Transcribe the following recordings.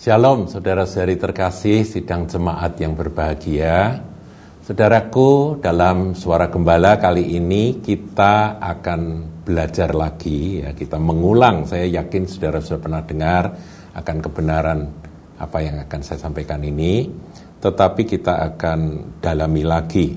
Shalom saudara-saudari terkasih sidang jemaat yang berbahagia. Saudaraku, dalam suara gembala kali ini kita akan belajar lagi ya, kita mengulang. Saya yakin saudara sudah pernah dengar akan kebenaran apa yang akan saya sampaikan ini, tetapi kita akan dalami lagi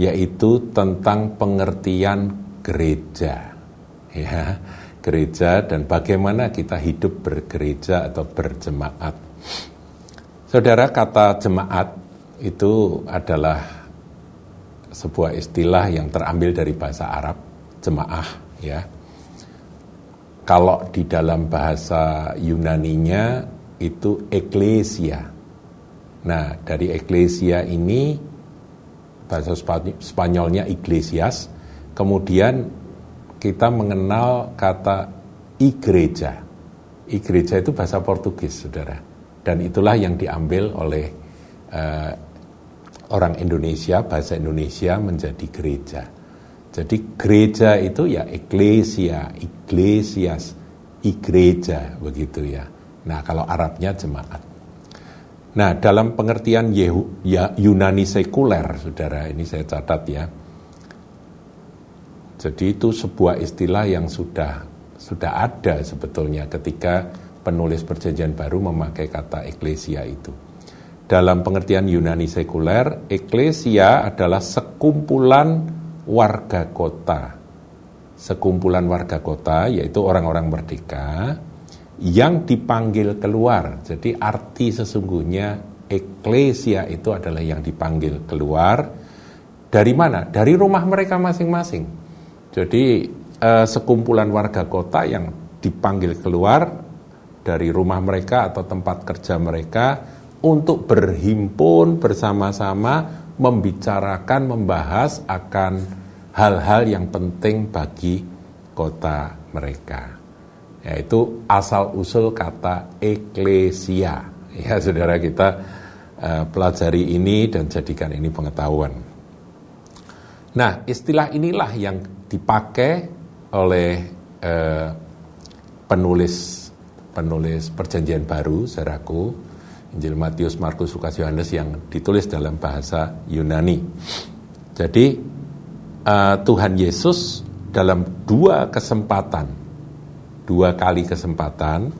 yaitu tentang pengertian gereja. Ya gereja dan bagaimana kita hidup bergereja atau berjemaat. Saudara, kata jemaat itu adalah sebuah istilah yang terambil dari bahasa Arab, jemaah ya. Kalau di dalam bahasa Yunaninya itu eklesia. Nah, dari eklesia ini bahasa Spanyolnya iglesias, kemudian kita mengenal kata igreja. Igreja itu bahasa Portugis, saudara. Dan itulah yang diambil oleh uh, orang Indonesia, bahasa Indonesia menjadi gereja. Jadi gereja itu ya eklesia, iglesias, igreja begitu ya. Nah kalau Arabnya jemaat. Nah dalam pengertian Yehu, ya, Yunani sekuler, saudara ini saya catat ya jadi itu sebuah istilah yang sudah sudah ada sebetulnya ketika penulis perjanjian baru memakai kata eklesia itu. Dalam pengertian Yunani sekuler, eklesia adalah sekumpulan warga kota. Sekumpulan warga kota yaitu orang-orang merdeka yang dipanggil keluar. Jadi arti sesungguhnya eklesia itu adalah yang dipanggil keluar dari mana? Dari rumah mereka masing-masing jadi eh, sekumpulan warga kota yang dipanggil keluar dari rumah mereka atau tempat kerja mereka untuk berhimpun bersama-sama membicarakan, membahas akan hal-hal yang penting bagi kota mereka. Yaitu asal-usul kata eklesia. Ya saudara kita uh, pelajari ini dan jadikan ini pengetahuan. Nah istilah inilah yang dipakai oleh eh, penulis penulis perjanjian baru saudaraku Injil Matius, Markus, Lukas, Yohanes yang ditulis dalam bahasa Yunani. Jadi uh, Tuhan Yesus dalam dua kesempatan, dua kali kesempatan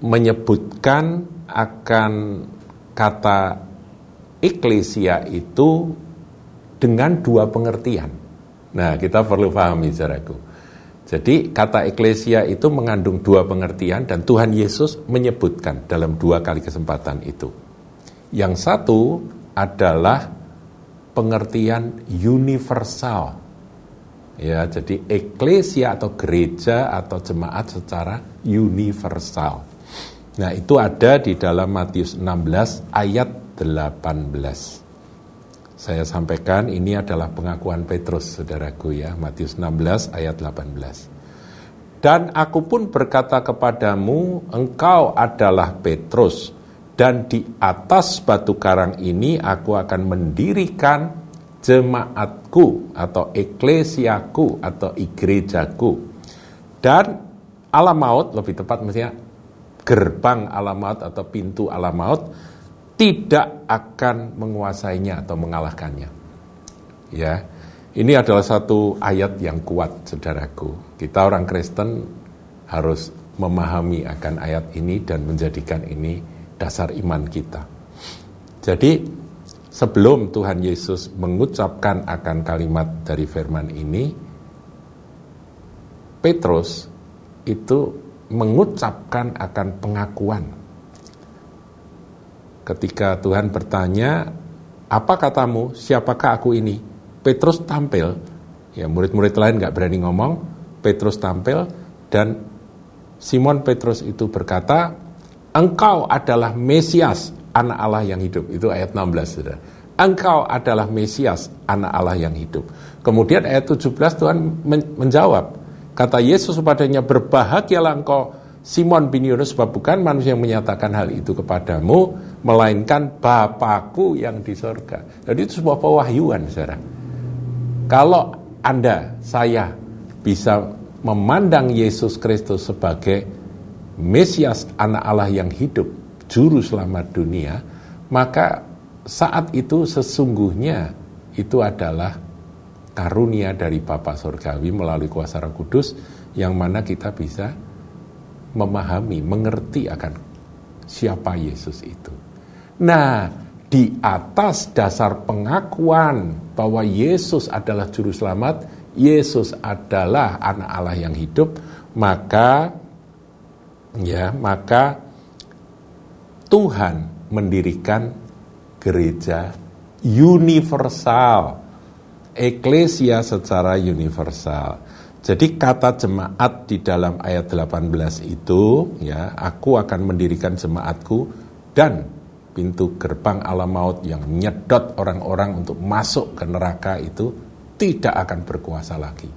menyebutkan akan kata eklesia itu dengan dua pengertian. Nah, kita perlu pahami, saudaraku. Jadi kata eklesia itu mengandung dua pengertian dan Tuhan Yesus menyebutkan dalam dua kali kesempatan itu. Yang satu adalah pengertian universal. Ya, jadi eklesia atau gereja atau jemaat secara universal. Nah, itu ada di dalam Matius 16 ayat 18 saya sampaikan ini adalah pengakuan Petrus, saudaraku ya, Matius 16 ayat 18. Dan aku pun berkata kepadamu, engkau adalah Petrus, dan di atas batu karang ini aku akan mendirikan jemaatku atau eklesiaku atau igrejaku. Dan alam maut, lebih tepat mestinya gerbang alam maut atau pintu alam maut tidak akan menguasainya atau mengalahkannya. Ya, ini adalah satu ayat yang kuat, saudaraku. Kita orang Kristen harus memahami akan ayat ini dan menjadikan ini dasar iman kita. Jadi, sebelum Tuhan Yesus mengucapkan akan kalimat dari firman ini, Petrus itu mengucapkan akan pengakuan ketika Tuhan bertanya, apa katamu, siapakah aku ini? Petrus tampil, ya murid-murid lain nggak berani ngomong, Petrus tampil, dan Simon Petrus itu berkata, engkau adalah Mesias, anak Allah yang hidup. Itu ayat 16, saudara. Engkau adalah Mesias, anak Allah yang hidup. Kemudian ayat 17 Tuhan menjawab, kata Yesus kepadanya, berbahagialah engkau Simon bin Yunus sebab bukan manusia yang menyatakan hal itu kepadamu, melainkan Bapakku yang di sorga. Jadi itu sebuah pewahyuan, saudara. Kalau Anda, saya bisa memandang Yesus Kristus sebagai Mesias anak Allah yang hidup, juru selamat dunia, maka saat itu sesungguhnya itu adalah karunia dari Bapa Surgawi melalui kuasa Roh Kudus yang mana kita bisa memahami, mengerti akan siapa Yesus itu. Nah, di atas dasar pengakuan bahwa Yesus adalah juru selamat, Yesus adalah anak Allah yang hidup, maka ya, maka Tuhan mendirikan gereja universal, eklesia secara universal. Jadi kata jemaat di dalam ayat 18 itu ya, aku akan mendirikan jemaatku dan pintu gerbang alam maut yang menyedot orang-orang untuk masuk ke neraka itu tidak akan berkuasa lagi.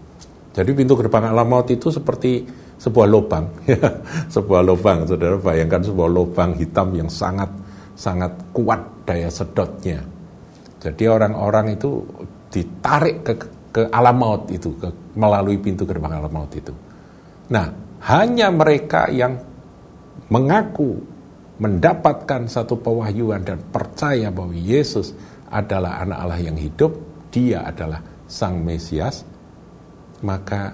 Jadi pintu gerbang alam maut itu seperti sebuah lubang, sebuah lubang, saudara bayangkan sebuah lubang hitam yang sangat sangat kuat daya sedotnya. Jadi orang-orang itu ditarik ke ke alam maut itu, ke, melalui pintu gerbang alam maut itu. Nah, hanya mereka yang mengaku mendapatkan satu pewahyuan dan percaya bahwa Yesus adalah anak Allah yang hidup, dia adalah sang Mesias, maka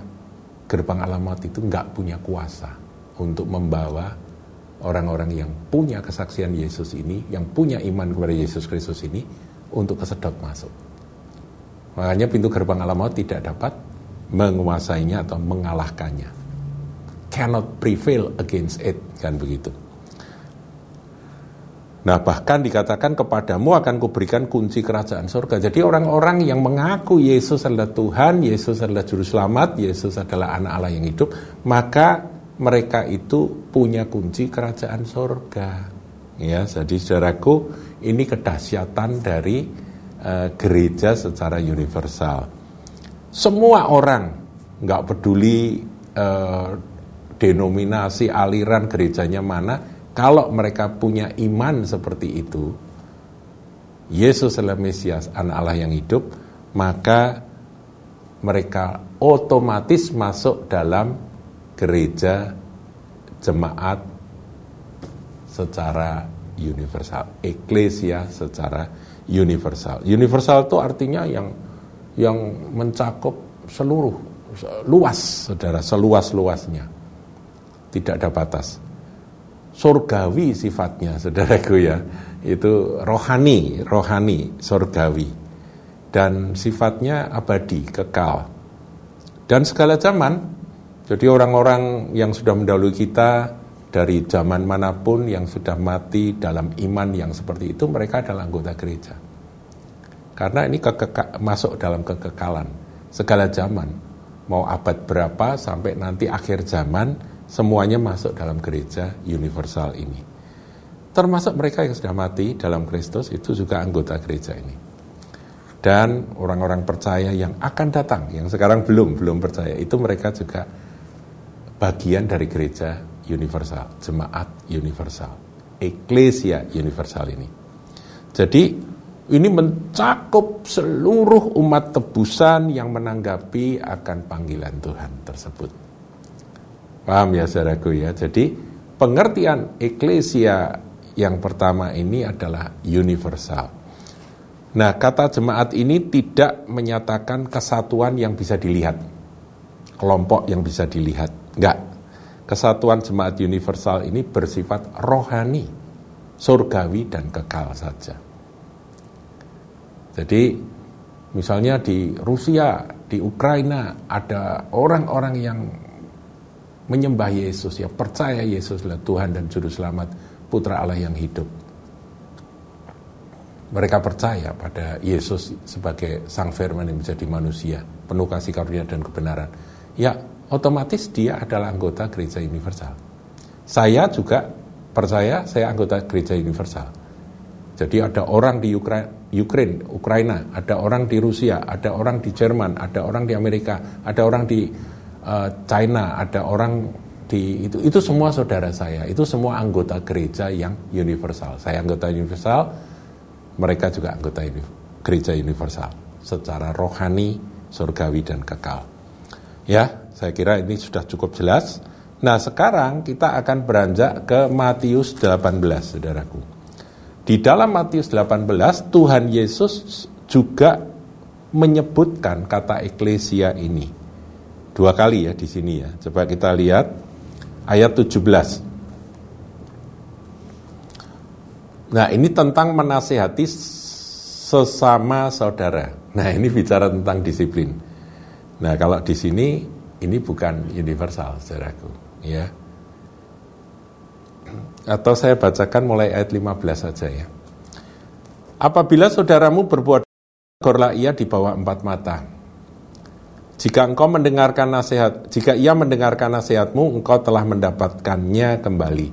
gerbang alam maut itu nggak punya kuasa untuk membawa orang-orang yang punya kesaksian Yesus ini, yang punya iman kepada Yesus Kristus ini, untuk kesedot masuk. Makanya pintu gerbang alam maut tidak dapat menguasainya atau mengalahkannya. Cannot prevail against it, kan begitu. Nah bahkan dikatakan kepadamu akan kuberikan kunci kerajaan surga. Jadi orang-orang yang mengaku Yesus adalah Tuhan, Yesus adalah Juru Selamat, Yesus adalah anak Allah yang hidup, maka mereka itu punya kunci kerajaan surga. Ya, jadi saudaraku, ini kedahsyatan dari uh, gereja secara universal. Semua orang, nggak peduli uh, denominasi, aliran gerejanya mana, kalau mereka punya iman seperti itu, Yesus adalah Mesias, anak Allah yang hidup, maka mereka otomatis masuk dalam gereja jemaat secara universal, eklesia secara universal. Universal itu artinya yang yang mencakup seluruh luas, saudara, seluas-luasnya. Tidak ada batas. Surgawi sifatnya, saudaraku ya. Itu rohani, rohani, surgawi. Dan sifatnya abadi, kekal. Dan segala zaman, jadi orang-orang yang sudah mendahului kita, dari zaman mana pun yang sudah mati dalam iman yang seperti itu mereka adalah anggota gereja. Karena ini masuk dalam kekekalan segala zaman. Mau abad berapa sampai nanti akhir zaman semuanya masuk dalam gereja universal ini. Termasuk mereka yang sudah mati dalam Kristus itu juga anggota gereja ini. Dan orang-orang percaya yang akan datang, yang sekarang belum belum percaya, itu mereka juga bagian dari gereja universal, jemaat universal, eklesia universal ini. Jadi ini mencakup seluruh umat tebusan yang menanggapi akan panggilan Tuhan tersebut. Paham ya saudaraku ya? Jadi pengertian eklesia yang pertama ini adalah universal. Nah, kata jemaat ini tidak menyatakan kesatuan yang bisa dilihat. Kelompok yang bisa dilihat. Enggak kesatuan jemaat universal ini bersifat rohani, surgawi dan kekal saja. Jadi misalnya di Rusia, di Ukraina ada orang-orang yang menyembah Yesus, ya percaya Yesus adalah Tuhan dan Juru Selamat, Putra Allah yang hidup. Mereka percaya pada Yesus sebagai Sang Firman yang menjadi manusia, penuh kasih karunia dan kebenaran. Ya, otomatis dia adalah anggota gereja universal. Saya juga percaya saya anggota gereja universal. Jadi ada orang di Ukraina, Ukraine, Ukraina, ada orang di Rusia, ada orang di Jerman, ada orang di Amerika, ada orang di uh, China, ada orang di itu itu semua saudara saya, itu semua anggota gereja yang universal. Saya anggota universal, mereka juga anggota gereja universal secara rohani, surgawi dan kekal. Ya, saya kira ini sudah cukup jelas Nah sekarang kita akan beranjak ke Matius 18 saudaraku. Di dalam Matius 18 Tuhan Yesus juga menyebutkan kata eklesia ini. Dua kali ya di sini ya. Coba kita lihat ayat 17. Nah ini tentang menasehati sesama saudara. Nah ini bicara tentang disiplin. Nah kalau di sini ini bukan universal saudaraku ya. Atau saya bacakan mulai ayat 15 saja ya. Apabila saudaramu berbuat gorlah ia di bawah empat mata. Jika engkau mendengarkan nasihat, jika ia mendengarkan nasihatmu, engkau telah mendapatkannya kembali.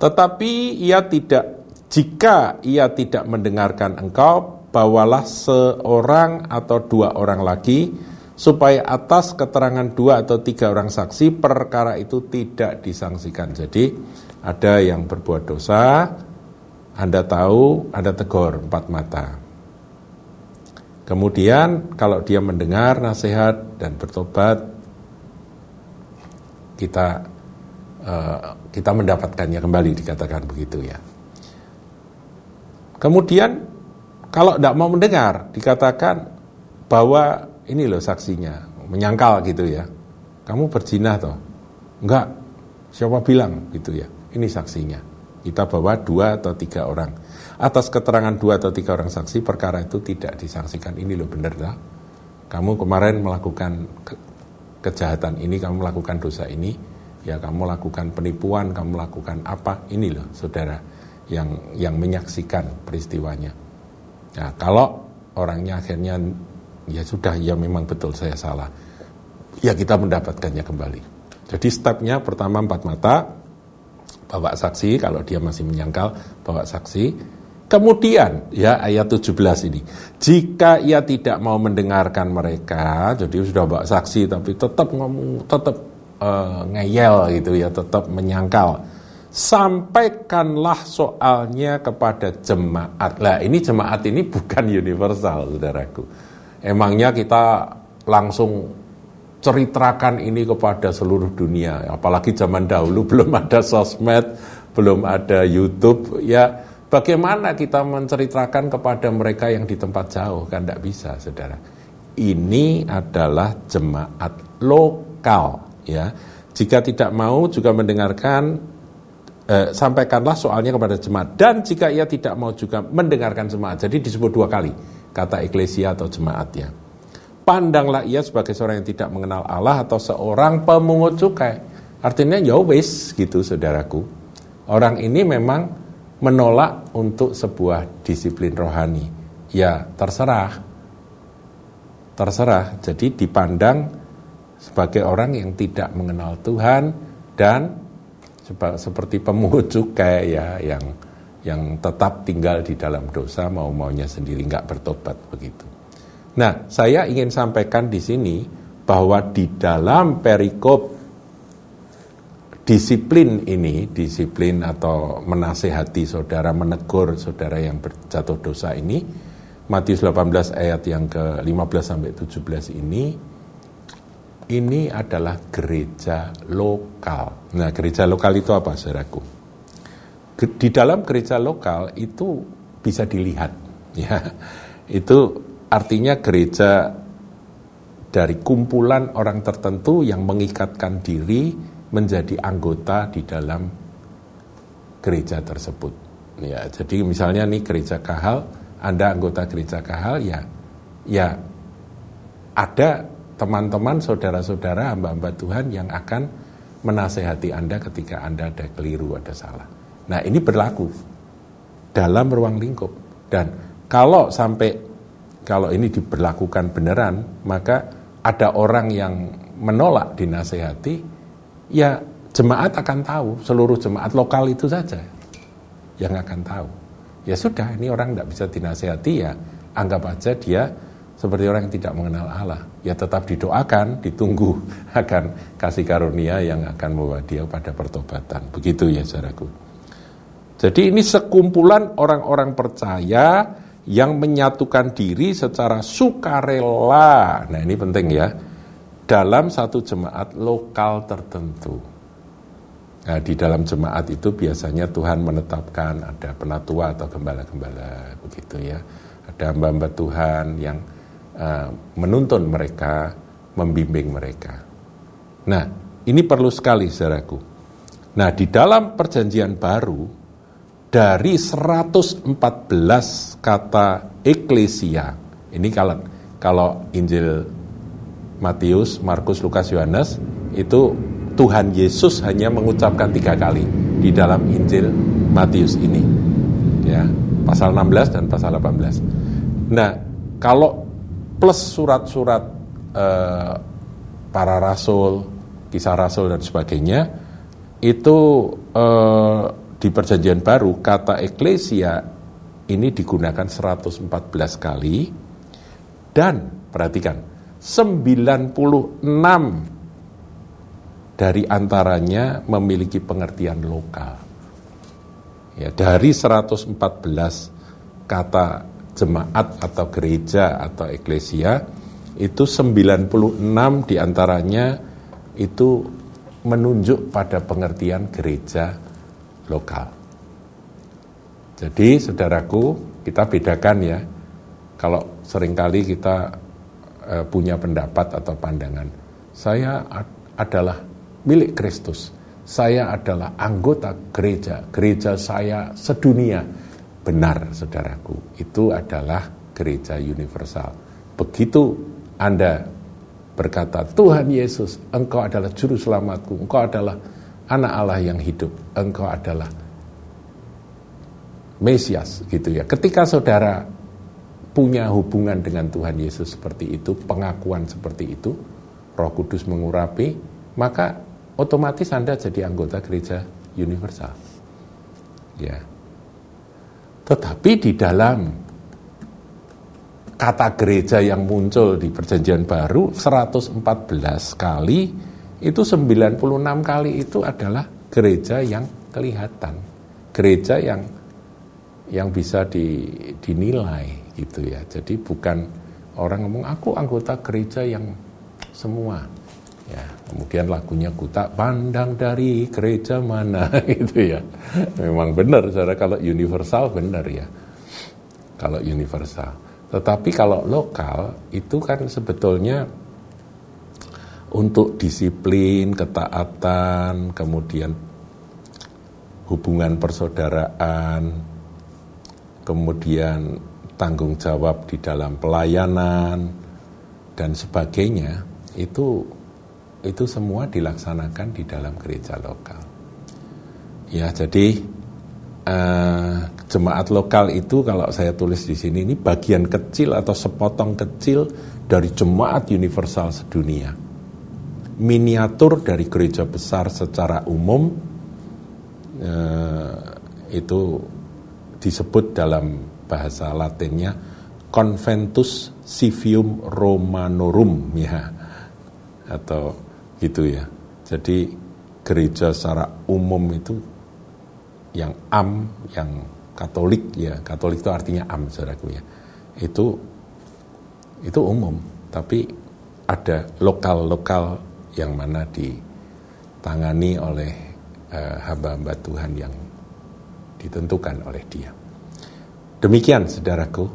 Tetapi ia tidak, jika ia tidak mendengarkan engkau, bawalah seorang atau dua orang lagi, supaya atas keterangan dua atau tiga orang saksi perkara itu tidak disangsikan. Jadi ada yang berbuat dosa, Anda tahu, Anda tegur empat mata. Kemudian kalau dia mendengar nasihat dan bertobat, kita uh, kita mendapatkannya kembali dikatakan begitu ya. Kemudian kalau tidak mau mendengar dikatakan bahwa ini loh saksinya menyangkal gitu ya. Kamu berjinah toh? Enggak. Siapa bilang gitu ya? Ini saksinya. Kita bawa dua atau tiga orang atas keterangan dua atau tiga orang saksi perkara itu tidak disangsikan ini loh benar lah kamu kemarin melakukan ke kejahatan ini kamu melakukan dosa ini ya kamu lakukan penipuan kamu melakukan apa ini loh saudara yang yang menyaksikan peristiwanya nah kalau orangnya akhirnya ya sudah ya memang betul saya salah ya kita mendapatkannya kembali jadi stepnya pertama empat mata bawa saksi kalau dia masih menyangkal bawa saksi Kemudian ya ayat 17 ini, jika ia tidak mau mendengarkan mereka, jadi sudah bawa saksi tapi tetap ngomong, tetap uh, ngeyel gitu ya, tetap menyangkal. Sampaikanlah soalnya kepada jemaat. Lah ini jemaat ini bukan universal, saudaraku. Emangnya kita langsung ceritakan ini kepada seluruh dunia, apalagi zaman dahulu belum ada sosmed, belum ada YouTube, ya Bagaimana kita menceritakan kepada mereka yang di tempat jauh? Kan tidak bisa, saudara. Ini adalah jemaat lokal, ya. Jika tidak mau juga mendengarkan, eh, sampaikanlah soalnya kepada jemaat. Dan jika ia tidak mau juga mendengarkan jemaat, jadi disebut dua kali kata eklesia atau jemaatnya. Pandanglah ia sebagai seorang yang tidak mengenal Allah atau seorang pemungut cukai. Artinya ya wis gitu saudaraku. Orang ini memang menolak untuk sebuah disiplin rohani. Ya, terserah. Terserah. Jadi dipandang sebagai orang yang tidak mengenal Tuhan dan seperti pemungut cukai ya yang yang tetap tinggal di dalam dosa mau maunya sendiri nggak bertobat begitu. Nah, saya ingin sampaikan di sini bahwa di dalam perikop disiplin ini, disiplin atau menasehati saudara, menegur saudara yang berjatuh dosa ini, Matius 18 ayat yang ke-15 sampai 17 ini, ini adalah gereja lokal. Nah, gereja lokal itu apa, saudaraku? Di dalam gereja lokal itu bisa dilihat, ya. Itu artinya gereja dari kumpulan orang tertentu yang mengikatkan diri menjadi anggota di dalam gereja tersebut. Ya, jadi misalnya nih gereja Kahal, Anda anggota gereja Kahal ya ya ada teman-teman saudara-saudara hamba-hamba Tuhan yang akan menasehati Anda ketika Anda ada keliru, ada salah. Nah, ini berlaku dalam ruang lingkup dan kalau sampai kalau ini diberlakukan beneran, maka ada orang yang menolak dinasehati, ya jemaat akan tahu, seluruh jemaat lokal itu saja yang akan tahu. Ya sudah, ini orang tidak bisa dinasehati ya, anggap aja dia seperti orang yang tidak mengenal Allah. Ya tetap didoakan, ditunggu akan kasih karunia yang akan membawa dia pada pertobatan. Begitu ya saudaraku. Jadi ini sekumpulan orang-orang percaya yang menyatukan diri secara sukarela. Nah ini penting ya dalam satu jemaat lokal tertentu. Nah, di dalam jemaat itu biasanya Tuhan menetapkan ada penatua atau gembala-gembala begitu ya. Ada hamba-hamba Tuhan yang uh, menuntun mereka, membimbing mereka. Nah, ini perlu sekali saudaraku. Nah, di dalam perjanjian baru dari 114 kata eklesia. Ini kalau kalau Injil Matius, Markus, Lukas, Yohanes itu Tuhan Yesus hanya mengucapkan tiga kali di dalam Injil Matius ini, ya pasal 16 dan pasal 18. Nah, kalau plus surat-surat eh, para rasul, kisah rasul dan sebagainya, itu eh, di Perjanjian Baru kata eklesia ini digunakan 114 kali dan perhatikan 96 dari antaranya memiliki pengertian lokal. Ya, dari 114 kata jemaat atau gereja atau eklesia itu 96 di antaranya itu menunjuk pada pengertian gereja lokal. Jadi saudaraku kita bedakan ya kalau sering kali kita uh, punya pendapat atau pandangan. Saya adalah milik Kristus. Saya adalah anggota gereja. Gereja saya sedunia. Benar, saudaraku. Itu adalah gereja universal. Begitu Anda berkata, Tuhan Yesus, Engkau adalah juru selamatku. Engkau adalah anak Allah yang hidup. Engkau adalah Mesias gitu ya. Ketika saudara punya hubungan dengan Tuhan Yesus seperti itu, pengakuan seperti itu, Roh Kudus mengurapi, maka otomatis Anda jadi anggota gereja universal. Ya. Tetapi di dalam kata gereja yang muncul di Perjanjian Baru 114 kali itu 96 kali itu adalah gereja yang kelihatan. Gereja yang yang bisa di, dinilai gitu ya. Jadi bukan orang ngomong aku anggota gereja yang semua. Ya, kemudian lagunya ku tak pandang dari gereja mana gitu ya. Memang benar saudara kalau universal benar ya. Kalau universal. Tetapi kalau lokal itu kan sebetulnya untuk disiplin, ketaatan, kemudian hubungan persaudaraan, kemudian tanggung jawab di dalam pelayanan dan sebagainya itu itu semua dilaksanakan di dalam gereja lokal. Ya, jadi uh, jemaat lokal itu kalau saya tulis di sini ini bagian kecil atau sepotong kecil dari jemaat universal sedunia. Miniatur dari gereja besar secara umum uh, itu disebut dalam bahasa Latinnya Conventus Civium Romanorum ya atau gitu ya. Jadi gereja secara umum itu yang am, yang Katolik ya, Katolik itu artinya am saudaraku ya. Itu itu umum, tapi ada lokal-lokal yang mana ditangani oleh hamba-hamba Tuhan yang ditentukan oleh Dia. Demikian saudaraku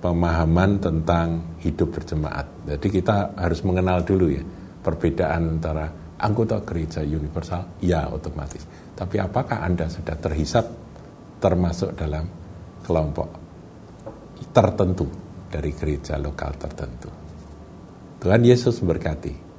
pemahaman tentang hidup berjemaat. Jadi kita harus mengenal dulu ya perbedaan antara anggota gereja universal, ya otomatis. Tapi apakah Anda sudah terhisap termasuk dalam kelompok tertentu dari gereja lokal tertentu? Tuhan Yesus berkati.